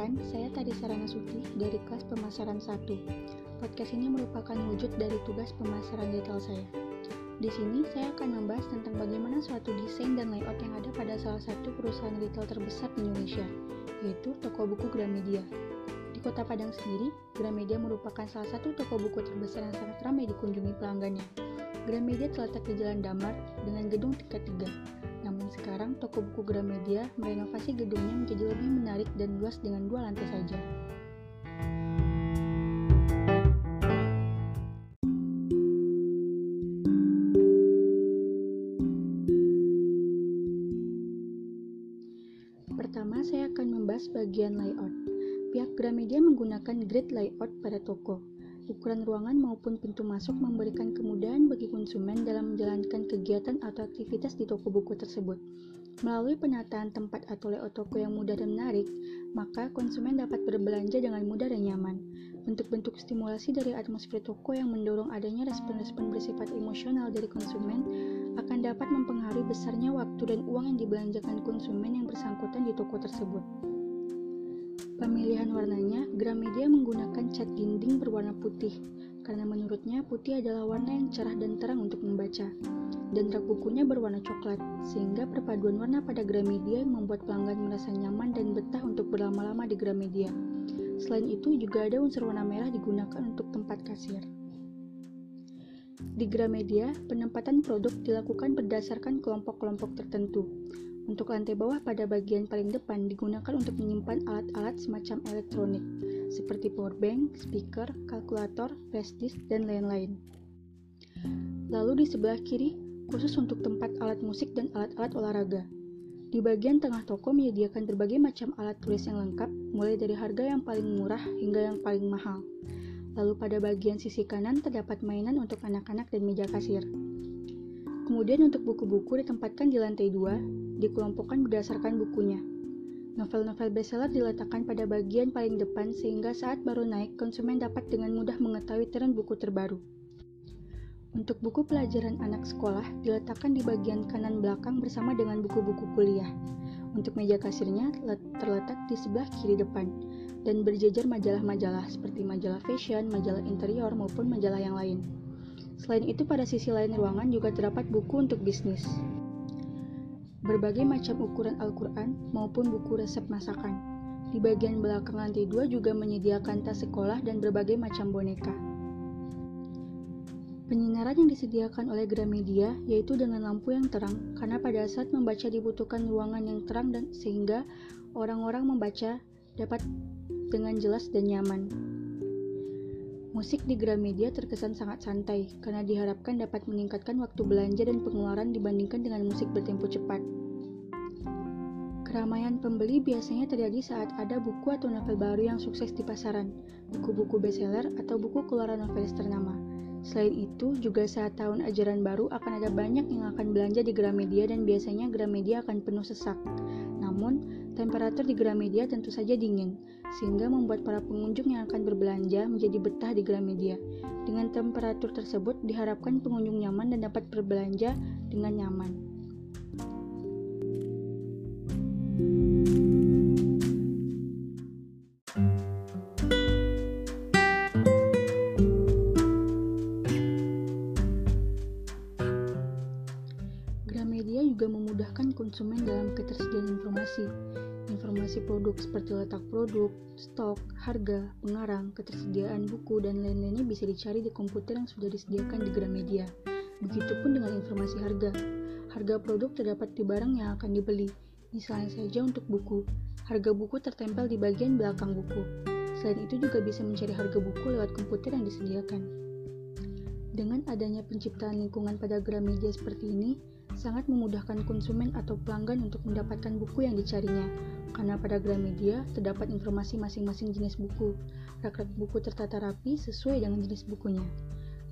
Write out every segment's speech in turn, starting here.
Perkenalkan, saya Tadi Sarana Suti dari kelas pemasaran 1. Podcast ini merupakan wujud dari tugas pemasaran detail saya. Di sini saya akan membahas tentang bagaimana suatu desain dan layout yang ada pada salah satu perusahaan retail terbesar di Indonesia, yaitu toko buku Gramedia. Di Kota Padang sendiri, Gramedia merupakan salah satu toko buku terbesar yang sangat ramai dikunjungi pelanggannya. Gramedia terletak di Jalan Damar dengan gedung tingkat 3 namun sekarang toko buku Gramedia merenovasi gedungnya menjadi lebih menarik dan luas dengan dua lantai saja. Pertama, saya akan membahas bagian layout. Pihak Gramedia menggunakan grid layout pada toko ukuran ruangan maupun pintu masuk memberikan kemudahan bagi konsumen dalam menjalankan kegiatan atau aktivitas di toko buku tersebut. Melalui penataan tempat atau layout toko yang mudah dan menarik, maka konsumen dapat berbelanja dengan mudah dan nyaman. Bentuk-bentuk stimulasi dari atmosfer toko yang mendorong adanya respon-respon bersifat emosional dari konsumen akan dapat mempengaruhi besarnya waktu dan uang yang dibelanjakan konsumen yang bersangkutan di toko tersebut. Pemilihan warnanya, Gramedia menggunakan cat dinding berwarna putih, karena menurutnya putih adalah warna yang cerah dan terang untuk membaca. Dan rak bukunya berwarna coklat, sehingga perpaduan warna pada Gramedia membuat pelanggan merasa nyaman dan betah untuk berlama-lama di Gramedia. Selain itu, juga ada unsur warna merah digunakan untuk tempat kasir. Di Gramedia, penempatan produk dilakukan berdasarkan kelompok-kelompok tertentu. Untuk lantai bawah pada bagian paling depan digunakan untuk menyimpan alat-alat semacam elektronik, seperti power bank, speaker, kalkulator, flash disk, dan lain-lain. Lalu di sebelah kiri, khusus untuk tempat alat musik dan alat-alat olahraga. Di bagian tengah toko menyediakan berbagai macam alat tulis yang lengkap, mulai dari harga yang paling murah hingga yang paling mahal. Lalu pada bagian sisi kanan terdapat mainan untuk anak-anak dan meja kasir. Kemudian untuk buku-buku ditempatkan di lantai dua, dikelompokkan berdasarkan bukunya. Novel-novel bestseller diletakkan pada bagian paling depan sehingga saat baru naik, konsumen dapat dengan mudah mengetahui tren buku terbaru. Untuk buku pelajaran anak sekolah diletakkan di bagian kanan belakang bersama dengan buku-buku kuliah. Untuk meja kasirnya terletak di sebelah kiri depan dan berjejer majalah-majalah seperti majalah fashion, majalah interior maupun majalah yang lain. Selain itu, pada sisi lain ruangan juga terdapat buku untuk bisnis. Berbagai macam ukuran Al-Quran maupun buku resep masakan. Di bagian belakang lantai dua juga menyediakan tas sekolah dan berbagai macam boneka. Penyinaran yang disediakan oleh Gramedia yaitu dengan lampu yang terang karena pada saat membaca dibutuhkan ruangan yang terang dan sehingga orang-orang membaca dapat dengan jelas dan nyaman. Musik di Gramedia terkesan sangat santai karena diharapkan dapat meningkatkan waktu belanja dan pengeluaran dibandingkan dengan musik bertempo cepat. Keramaian pembeli biasanya terjadi saat ada buku atau novel baru yang sukses di pasaran, buku-buku bestseller atau buku keluaran novelis ternama. Selain itu, juga saat tahun ajaran baru akan ada banyak yang akan belanja di Gramedia dan biasanya Gramedia akan penuh sesak. Namun, temperatur di Gramedia tentu saja dingin, sehingga membuat para pengunjung yang akan berbelanja menjadi betah di Gramedia. Dengan temperatur tersebut, diharapkan pengunjung nyaman dan dapat berbelanja dengan nyaman. Gramedia konsumen dalam ketersediaan informasi informasi produk seperti letak produk, stok, harga, pengarang, ketersediaan buku, dan lain-lainnya bisa dicari di komputer yang sudah disediakan di Gramedia. Begitupun dengan informasi harga. Harga produk terdapat di barang yang akan dibeli, misalnya saja untuk buku. Harga buku tertempel di bagian belakang buku. Selain itu juga bisa mencari harga buku lewat komputer yang disediakan. Dengan adanya penciptaan lingkungan pada Gramedia seperti ini, sangat memudahkan konsumen atau pelanggan untuk mendapatkan buku yang dicarinya, karena pada Gramedia terdapat informasi masing-masing jenis buku. Rak-rak buku tertata rapi sesuai dengan jenis bukunya.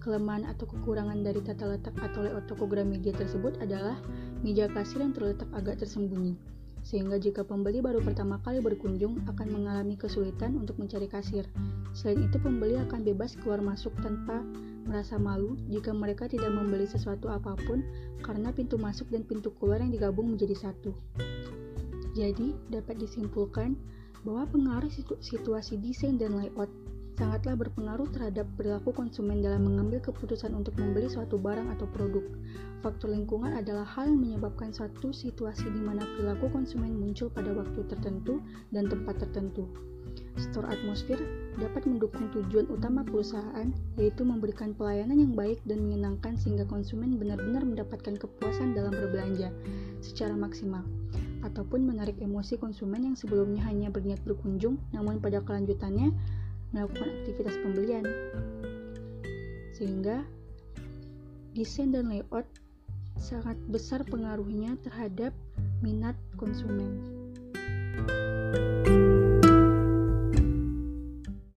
Kelemahan atau kekurangan dari tata letak atau layout toko Gramedia tersebut adalah meja kasir yang terletak agak tersembunyi, sehingga jika pembeli baru pertama kali berkunjung akan mengalami kesulitan untuk mencari kasir. Selain itu, pembeli akan bebas keluar masuk tanpa merasa malu jika mereka tidak membeli sesuatu apa pun karena pintu masuk dan pintu keluar yang digabung menjadi satu. Jadi, dapat disimpulkan, bahwa pengaruh situasi desain dan layout sangatlah berpengaruh terhadap perilaku konsumen dalam mengambil keputusan untuk membeli suatu barang atau produk. Faktor lingkungan adalah hal yang menyebabkan suatu situasi di mana perilaku konsumen muncul pada waktu tertentu dan tempat tertentu. Store atmosfer dapat mendukung tujuan utama perusahaan, yaitu memberikan pelayanan yang baik dan menyenangkan sehingga konsumen benar-benar mendapatkan kepuasan dalam berbelanja secara maksimal, ataupun menarik emosi konsumen yang sebelumnya hanya berniat berkunjung, namun pada kelanjutannya melakukan aktivitas pembelian. Sehingga desain dan layout sangat besar pengaruhnya terhadap minat konsumen. thank you